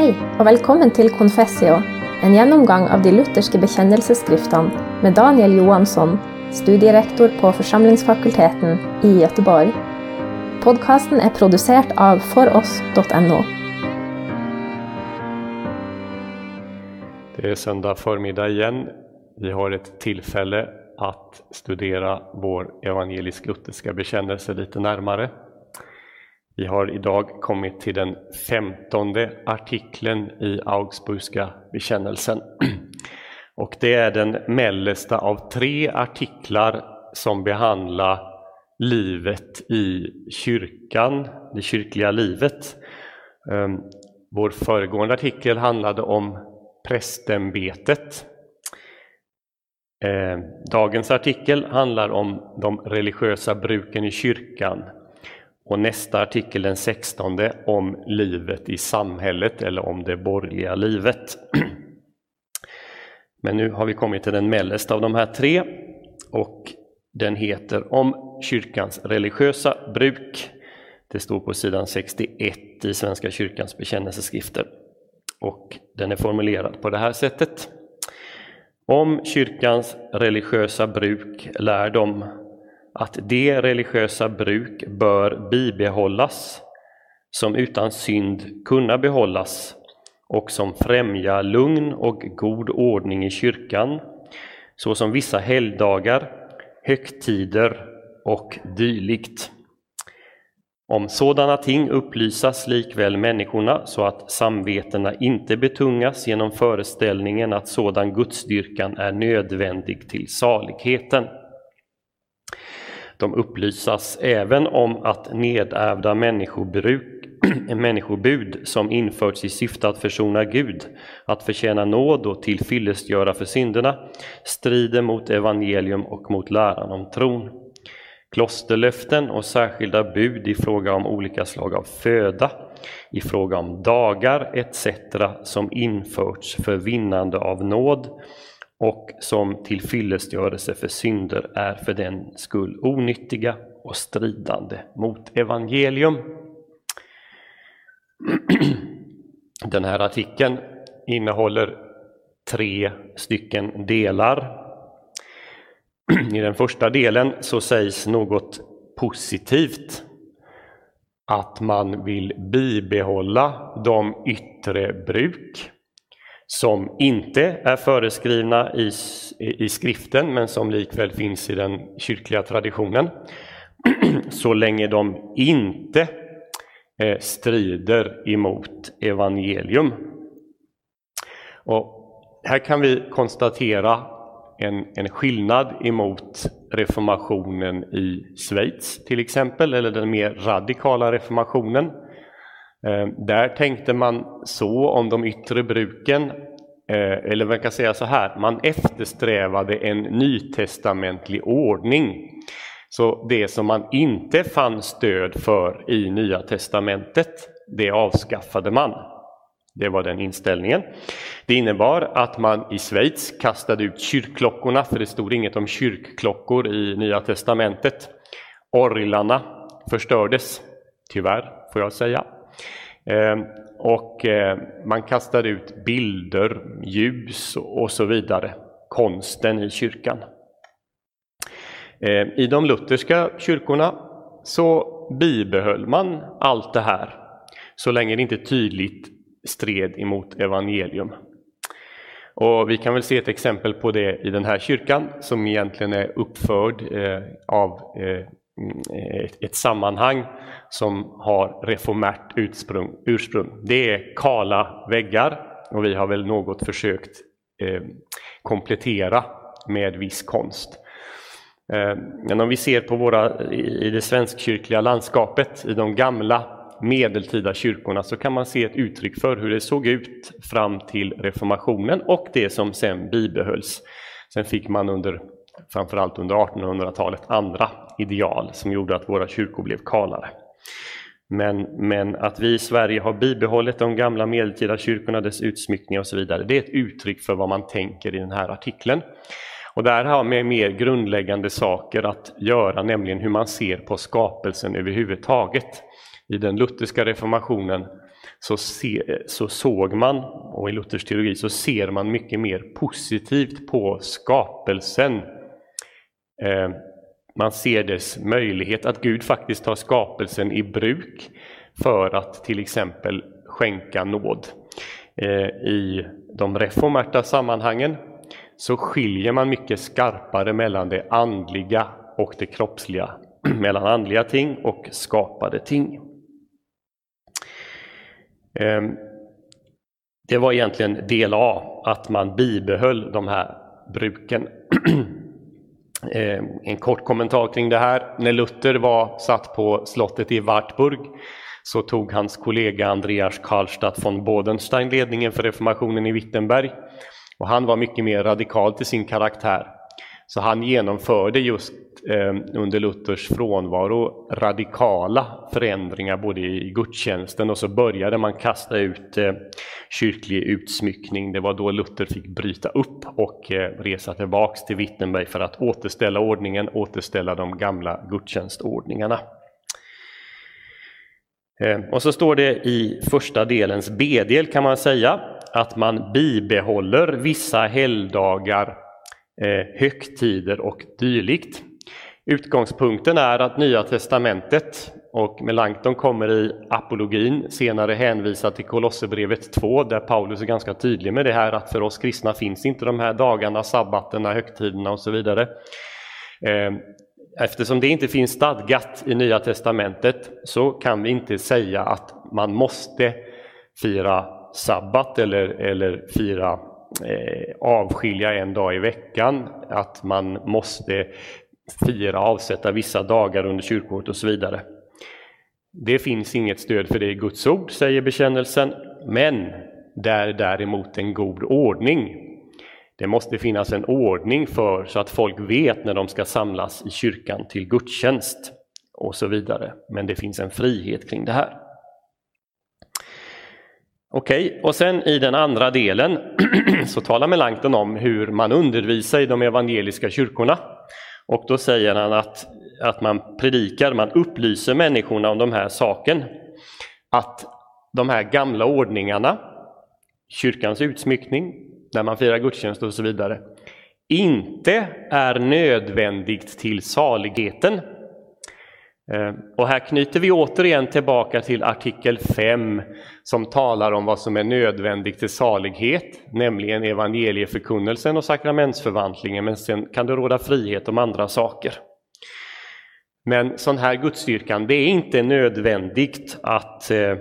Hei, og velkommen til Confessio, en gjennomgang av de lutherske bekjennelsesskriftene med Daniel Johansson, studierektor på Forsamlingsfakulteten i Göteborg. Podkasten er produsert av foross.no. Det är söndag förmiddag igen. Vi har ett tillfälle att studera vår evangelisk-lutherska bekännelse lite närmare. Vi har idag kommit till den femtonde artikeln i Augsburgska bekännelsen. Och det är den mellersta av tre artiklar som behandlar livet i kyrkan, det kyrkliga livet. Ehm, vår föregående artikel handlade om prästämbetet. Ehm, dagens artikel handlar om de religiösa bruken i kyrkan och nästa artikel, den 16, om livet i samhället eller om det borgerliga livet. Men nu har vi kommit till den mellersta av de här tre och den heter Om kyrkans religiösa bruk. Det står på sidan 61 i Svenska kyrkans bekännelseskrifter och den är formulerad på det här sättet. Om kyrkans religiösa bruk lär de att det religiösa bruk bör bibehållas som utan synd kunna behållas och som främja lugn och god ordning i kyrkan såsom vissa helgdagar, högtider och dylikt. Om sådana ting upplysas likväl människorna så att samvetena inte betungas genom föreställningen att sådan gudsdyrkan är nödvändig till saligheten. De upplysas även om att nedärvda människobruk, människobud som införts i syfte att försona Gud, att förtjäna nåd och tillfyllestgöra för synderna, strider mot evangelium och mot läran om tron. Klosterlöften och särskilda bud i fråga om olika slag av föda, i fråga om dagar etc. som införts för vinnande av nåd och som till fyllestgörelse för synder är för den skull onyttiga och stridande mot evangelium. Den här artikeln innehåller tre stycken delar. I den första delen så sägs något positivt. Att man vill bibehålla de yttre bruk som inte är föreskrivna i, i skriften men som likväl finns i den kyrkliga traditionen så länge de inte eh, strider emot evangelium. Och här kan vi konstatera en, en skillnad emot reformationen i Schweiz till exempel, eller den mer radikala reformationen Eh, där tänkte man så om de yttre bruken, eh, eller man kan säga så här, man eftersträvade en nytestamentlig ordning. Så det som man inte fann stöd för i Nya testamentet, det avskaffade man. Det var den inställningen. Det innebar att man i Schweiz kastade ut kyrkklockorna, för det stod inget om kyrkklockor i Nya testamentet. Orglarna förstördes, tyvärr får jag säga. Ehm, och eh, man kastade ut bilder, ljus och så vidare, konsten i kyrkan. Ehm, I de lutherska kyrkorna så bibehöll man allt det här så länge det inte tydligt stred emot evangelium. Och vi kan väl se ett exempel på det i den här kyrkan som egentligen är uppförd eh, av eh, Eh, ett, ett sammanhang som har reformärt ursprung, ursprung. Det är kala väggar och vi har väl något försökt eh, komplettera med viss konst. Eh, men om vi ser på våra, i det svenskkyrkliga landskapet, i de gamla medeltida kyrkorna, så kan man se ett uttryck för hur det såg ut fram till reformationen och det som sen bibehölls. Sen fick man under, framförallt under 1800-talet, andra ideal som gjorde att våra kyrkor blev kalare. Men, men att vi i Sverige har bibehållit de gamla medeltida kyrkorna, dess utsmyckning och så vidare, det är ett uttryck för vad man tänker i den här artikeln. Och det här har med mer grundläggande saker att göra, nämligen hur man ser på skapelsen överhuvudtaget. I den lutherska reformationen så, se, så såg man, och i Luthers teologi så ser man mycket mer positivt på skapelsen. Eh, man ser dess möjlighet att Gud faktiskt tar skapelsen i bruk för att till exempel skänka nåd. Eh, I de reformerta sammanhangen så skiljer man mycket skarpare mellan det andliga och det kroppsliga, mellan andliga ting och skapade ting. Ehm, det var egentligen del A, att man bibehöll de här bruken. Eh, en kort kommentar kring det här. När Luther var satt på slottet i Wartburg så tog hans kollega Andreas Karlstadt von Bodenstein ledningen för reformationen i Wittenberg. Och han var mycket mer radikal till sin karaktär. Så han genomförde just eh, under Luthers frånvaro radikala förändringar både i gudstjänsten och så började man kasta ut eh, kyrklig utsmyckning. Det var då Luther fick bryta upp och eh, resa tillbaks till Wittenberg för att återställa ordningen, återställa de gamla gudstjänstordningarna. Eh, och så står det i första delens B-del kan man säga att man bibehåller vissa helgdagar, eh, högtider och dylikt. Utgångspunkten är att Nya testamentet och Melanchthon kommer i apologin senare hänvisa till Kolosserbrevet 2 där Paulus är ganska tydlig med det här att för oss kristna finns inte de här dagarna, sabbaterna, högtiderna och så vidare. Ehm, eftersom det inte finns stadgat i Nya testamentet så kan vi inte säga att man måste fira sabbat eller, eller fira eh, avskilja en dag i veckan, att man måste fira, avsätta vissa dagar under kyrkoåret och så vidare. Det finns inget stöd för det i Guds ord, säger bekännelsen, men där däremot en god ordning. Det måste finnas en ordning för så att folk vet när de ska samlas i kyrkan till gudstjänst och så vidare. Men det finns en frihet kring det här. Okej, och sen i den andra delen så talar Melanchthon om hur man undervisar i de evangeliska kyrkorna. Och då säger han att, att man predikar, man upplyser människorna om de här saken. Att de här gamla ordningarna, kyrkans utsmyckning, när man firar gudstjänst och så vidare, inte är nödvändigt till saligheten. Eh, och här knyter vi återigen tillbaka till artikel 5 som talar om vad som är nödvändigt till salighet, nämligen evangelieförkunnelsen och sakramentsförvandlingen, men sen kan det råda frihet om andra saker. Men sån här gudsstyrkan, det är inte nödvändigt att eh,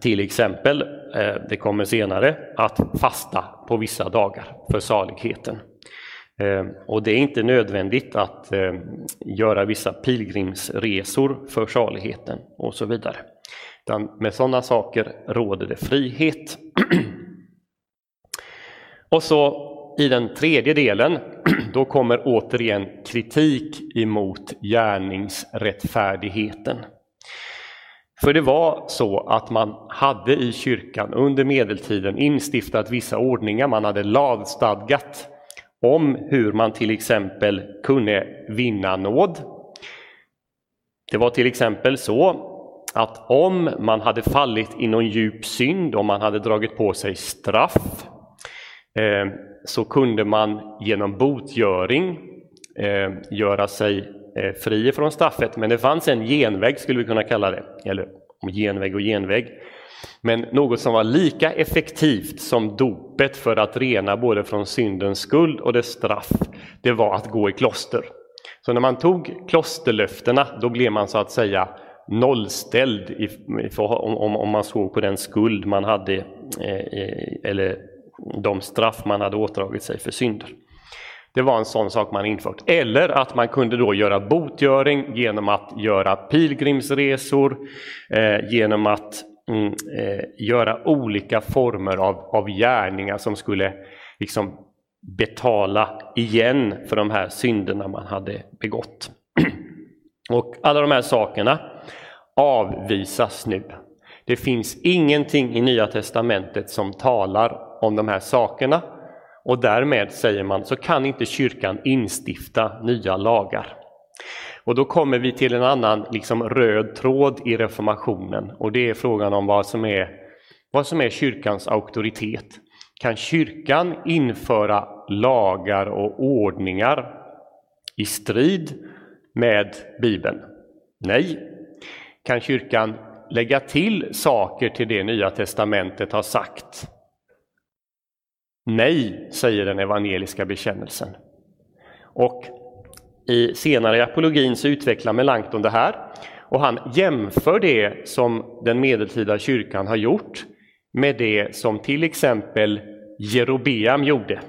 till exempel, eh, det kommer senare, att fasta på vissa dagar för saligheten. Eh, och det är inte nödvändigt att eh, göra vissa pilgrimsresor för saligheten och så vidare. Utan med sådana saker råder det frihet. Och så i den tredje delen, då kommer återigen kritik emot gärningsrättfärdigheten. För det var så att man hade i kyrkan under medeltiden instiftat vissa ordningar, man hade lagstadgat om hur man till exempel kunde vinna nåd. Det var till exempel så att om man hade fallit i någon djup synd, om man hade dragit på sig straff, Eh, så kunde man genom botgöring eh, göra sig eh, fri från straffet. Men det fanns en genväg, skulle vi kunna kalla det, eller genväg och genväg. Men något som var lika effektivt som dopet för att rena både från syndens skuld och dess straff, det var att gå i kloster. Så när man tog klosterlöftena, då blev man så att säga nollställd i, om, om man såg på den skuld man hade eh, eller de straff man hade ådragit sig för synder. Det var en sån sak man infört. Eller att man kunde då göra botgöring genom att göra pilgrimsresor, eh, genom att mm, eh, göra olika former av, av gärningar som skulle liksom betala igen för de här synderna man hade begått. Och alla de här sakerna avvisas nu. Det finns ingenting i Nya testamentet som talar om de här sakerna och därmed, säger man, så kan inte kyrkan instifta nya lagar. Och då kommer vi till en annan liksom, röd tråd i reformationen och det är frågan om vad som är, vad som är kyrkans auktoritet. Kan kyrkan införa lagar och ordningar i strid med Bibeln? Nej. Kan kyrkan lägga till saker till det Nya testamentet har sagt? Nej, säger den evangeliska bekännelsen. Och i, senare i apologin så utvecklar Melanchthon det här och han jämför det som den medeltida kyrkan har gjort med det som till exempel Jerobeam gjorde.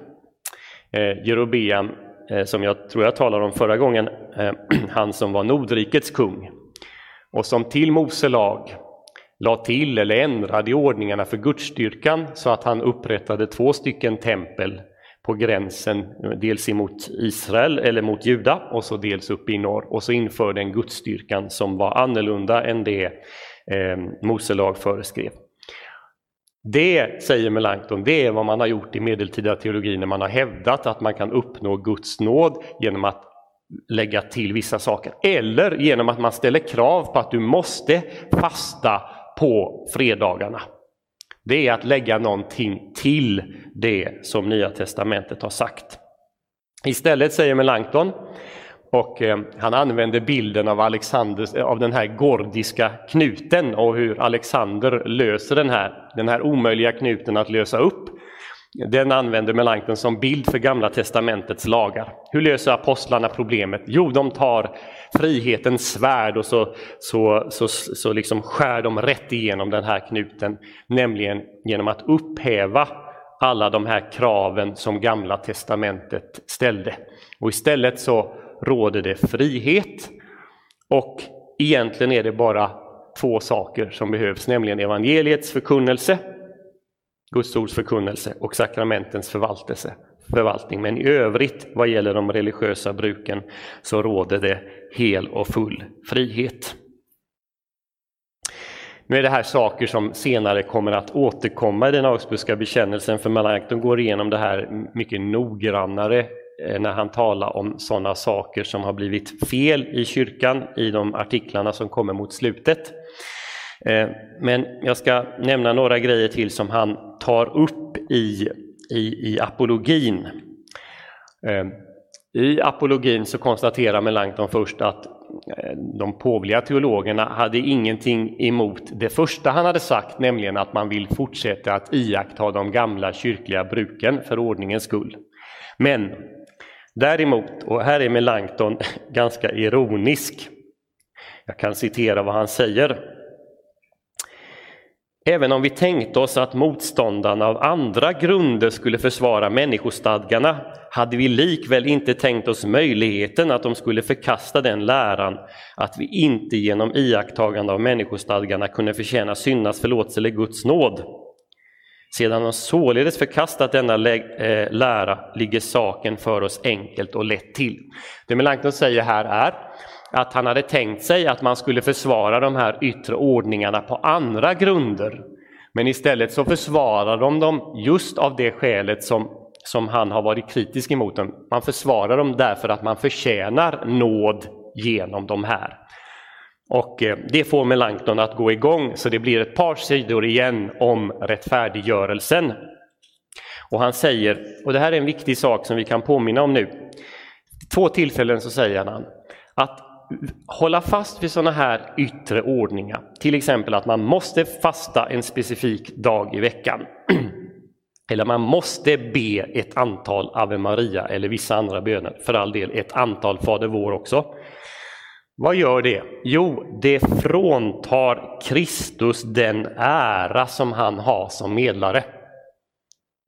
Eh, Jerobeam, eh, som jag tror jag talade om förra gången, eh, han som var Nordrikets kung och som till Mose lag la till eller ändrade i ordningarna för gudsstyrkan så att han upprättade två stycken tempel på gränsen, dels emot Israel eller mot Juda och så dels uppe i norr och så införde en gudsstyrkan som var annorlunda än det eh, Mose lag föreskrev. Det, säger Melanchthon, det är vad man har gjort i medeltida teologi när man har hävdat att man kan uppnå Guds nåd genom att lägga till vissa saker. Eller genom att man ställer krav på att du måste fasta på fredagarna. Det är att lägga någonting till det som Nya testamentet har sagt. Istället säger Melanchthon, och eh, han använder bilden av, Alexander, av den här gordiska knuten och hur Alexander löser den här, den här omöjliga knuten att lösa upp. Den använder Melanchthon som bild för Gamla testamentets lagar. Hur löser apostlarna problemet? Jo, de tar frihetens svärd och så, så, så, så liksom skär de rätt igenom den här knuten, nämligen genom att upphäva alla de här kraven som Gamla testamentet ställde. Och istället så råder det frihet och egentligen är det bara två saker som behövs, nämligen evangeliets förkunnelse Guds ords förkunnelse och sakramentens förvaltelse, förvaltning. Men i övrigt vad gäller de religiösa bruken så råder det hel och full frihet. Nu är det här saker som senare kommer att återkomma i den Augsburgska bekännelsen, för Melanchthon går igenom det här mycket noggrannare eh, när han talar om sådana saker som har blivit fel i kyrkan i de artiklarna som kommer mot slutet. Eh, men jag ska nämna några grejer till som han tar upp i, i, i apologin. Eh, I apologin så konstaterar Melanchthon först att eh, de påvliga teologerna hade ingenting emot det första han hade sagt, nämligen att man vill fortsätta att iaktta de gamla kyrkliga bruken för ordningens skull. Men däremot, och här är Melanchthon ganska ironisk, jag kan citera vad han säger. Även om vi tänkte oss att motståndarna av andra grunder skulle försvara människostadgarna hade vi likväl inte tänkt oss möjligheten att de skulle förkasta den läran att vi inte genom iakttagande av människostadgarna kunde förtjäna syndas förlåtelse eller Guds nåd. Sedan de således förkastat denna eh, lära ligger saken för oss enkelt och lätt till. Det Melanchthon säger här är att han hade tänkt sig att man skulle försvara de här yttre ordningarna på andra grunder. Men istället så försvarar de dem just av det skälet som, som han har varit kritisk emot dem. Man försvarar dem därför att man förtjänar nåd genom de här. Och eh, det får Melanchthon att gå igång så det blir ett par sidor igen om rättfärdiggörelsen. Och han säger, och det här är en viktig sak som vi kan påminna om nu. Två tillfällen så säger han att hålla fast vid sådana här yttre ordningar, till exempel att man måste fasta en specifik dag i veckan. Eller man måste be ett antal Ave Maria eller vissa andra böner, för all del ett antal Fader vår också. Vad gör det? Jo, det fråntar Kristus den ära som han har som medlare.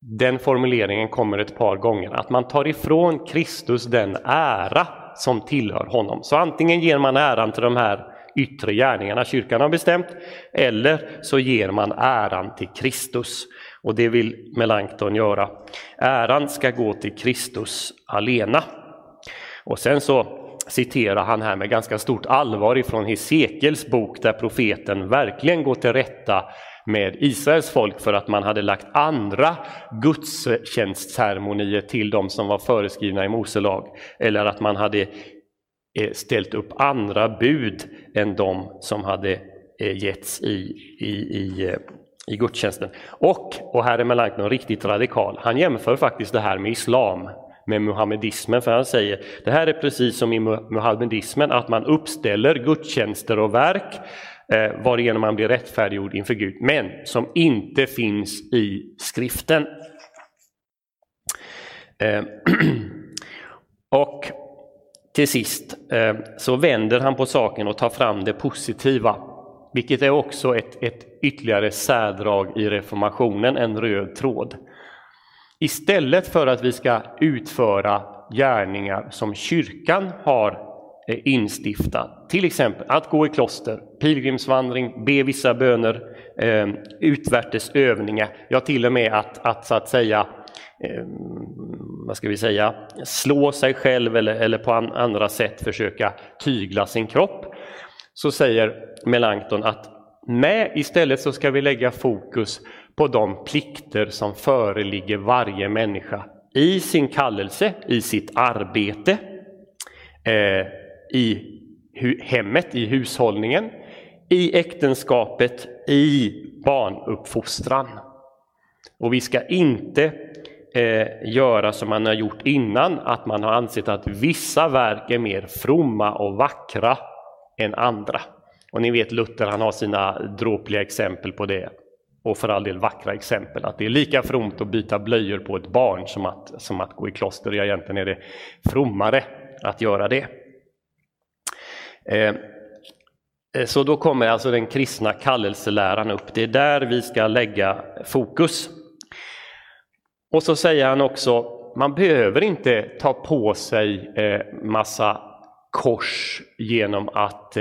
Den formuleringen kommer ett par gånger, att man tar ifrån Kristus den ära som tillhör honom. Så antingen ger man äran till de här yttre gärningarna kyrkan har bestämt, eller så ger man äran till Kristus. Och det vill Melanchthon göra. Äran ska gå till Kristus alena. Och sen så citerar han här med ganska stort allvar ifrån Hesekels bok där profeten verkligen går till rätta med Israels folk för att man hade lagt andra gudstjänstceremonier till de som var föreskrivna i Mose lag. Eller att man hade eh, ställt upp andra bud än de som hade eh, getts i, i, i, eh, i gudstjänsten. Och, och här är Melanchthon riktigt radikal, han jämför faktiskt det här med islam med muhammedismen, för han säger det här är precis som i muhammedismen, att man uppställer gudstjänster och verk eh, varigenom man blir rättfärdiggjord inför Gud, men som inte finns i skriften. Eh, och till sist eh, så vänder han på saken och tar fram det positiva, vilket är också ett, ett ytterligare särdrag i reformationen, en röd tråd. Istället för att vi ska utföra gärningar som kyrkan har Eh, instifta. instiftat, till exempel att gå i kloster, pilgrimsvandring, be vissa böner, eh, utvärtes övningar, ja till och med att, att så att säga eh, vad ska vi säga, slå sig själv eller, eller på andra sätt försöka tygla sin kropp, så säger Melanchthon att med istället så ska vi lägga fokus på de plikter som föreligger varje människa i sin kallelse, i sitt arbete, eh, i hemmet, i hushållningen, i äktenskapet, i barnuppfostran. Och vi ska inte eh, göra som man har gjort innan, att man har ansett att vissa verk är mer fromma och vackra än andra. Och ni vet Luther, han har sina dråpliga exempel på det och för all del vackra exempel, att det är lika fromt att byta blöjor på ett barn som att, som att gå i kloster. Ja, egentligen är det frommare att göra det. Eh, eh, så då kommer alltså den kristna kallelseläran upp. Det är där vi ska lägga fokus. Och så säger han också, man behöver inte ta på sig eh, massa kors genom att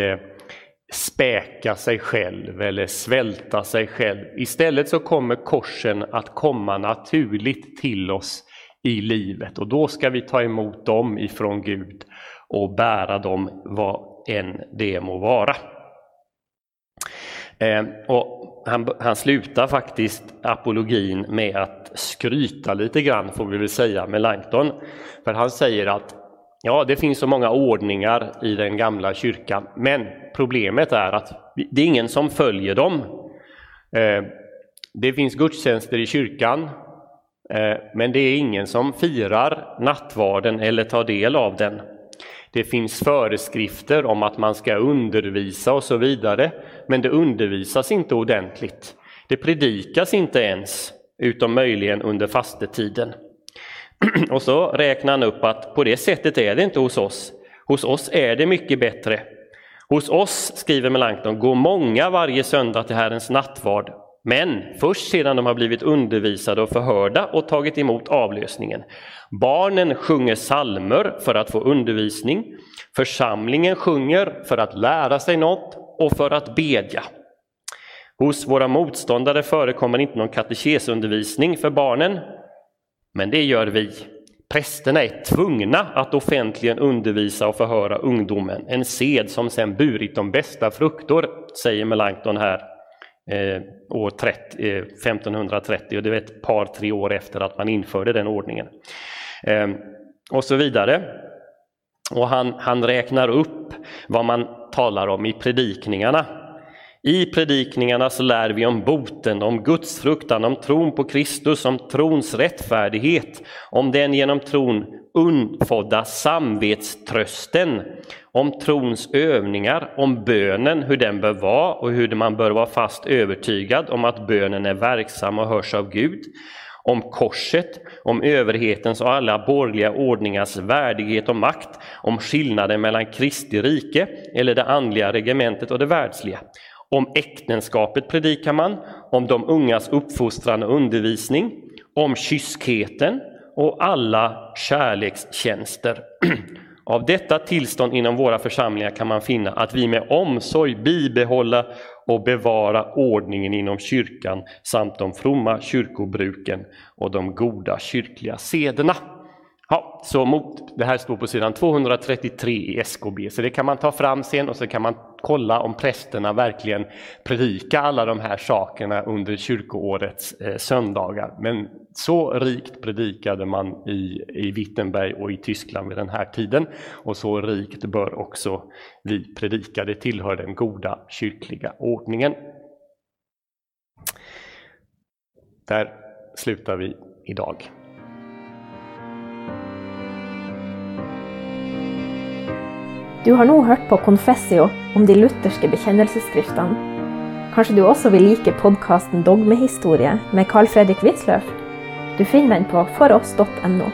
späka sig själv eller svälta sig själv. Istället så kommer korsen att komma naturligt till oss i livet och då ska vi ta emot dem ifrån Gud och bära dem än det må vara. Eh, och han, han slutar faktiskt apologin med att skryta lite grann får vi väl säga med Langton. För han säger att Ja, det finns så många ordningar i den gamla kyrkan, men problemet är att det är ingen som följer dem. Eh, det finns gudstjänster i kyrkan, eh, men det är ingen som firar nattvarden eller tar del av den. Det finns föreskrifter om att man ska undervisa och så vidare, men det undervisas inte ordentligt. Det predikas inte ens, utom möjligen under fastetiden. Och så räknar han upp att på det sättet är det inte hos oss. Hos oss är det mycket bättre. Hos oss, skriver Melanchthon, går många varje söndag till Herrens nattvard, men först sedan de har blivit undervisade och förhörda och tagit emot avlösningen. Barnen sjunger salmer för att få undervisning, församlingen sjunger för att lära sig något och för att bedja. Hos våra motståndare förekommer inte någon katekesundervisning för barnen, men det gör vi. Prästerna är tvungna att offentligen undervisa och förhöra ungdomen, en sed som sedan burit de bästa fruktor, säger Melanchthon här Eh, år 30, eh, 1530, och det är ett par, tre år efter att man införde den ordningen. Eh, och så vidare. Och han, han räknar upp vad man talar om i predikningarna i predikningarna så lär vi om boten, om Guds fruktan, om tron på Kristus, om trons rättfärdighet, om den genom tron undfådda samvetströsten, om trons övningar, om bönen, hur den bör vara och hur man bör vara fast övertygad om att bönen är verksam och hörs av Gud, om korset, om överhetens och alla borgerliga ordningars värdighet och makt, om skillnaden mellan Kristi rike eller det andliga regementet och det världsliga, om äktenskapet predikar man, om de ungas uppfostran och undervisning, om kyskheten och alla kärlekstjänster. Av detta tillstånd inom våra församlingar kan man finna att vi med omsorg bibehålla och bevara ordningen inom kyrkan samt de fromma kyrkobruken och de goda kyrkliga sederna. Ja, så mot, det här står på sidan 233 i SKB, så det kan man ta fram sen och så kan man kolla om prästerna verkligen predikar alla de här sakerna under kyrkoårets eh, söndagar. Men så rikt predikade man i, i Wittenberg och i Tyskland vid den här tiden och så rikt bör också vi predika. Det tillhör den goda kyrkliga ordningen. Där slutar vi idag. Du har nå hørt på Confessio om de lutherske bekjennelsesskriftene. Kanskje du også vil like podkasten Dogmehistorie med Carl Fredrik Wisløff? Du finner den på foross.no.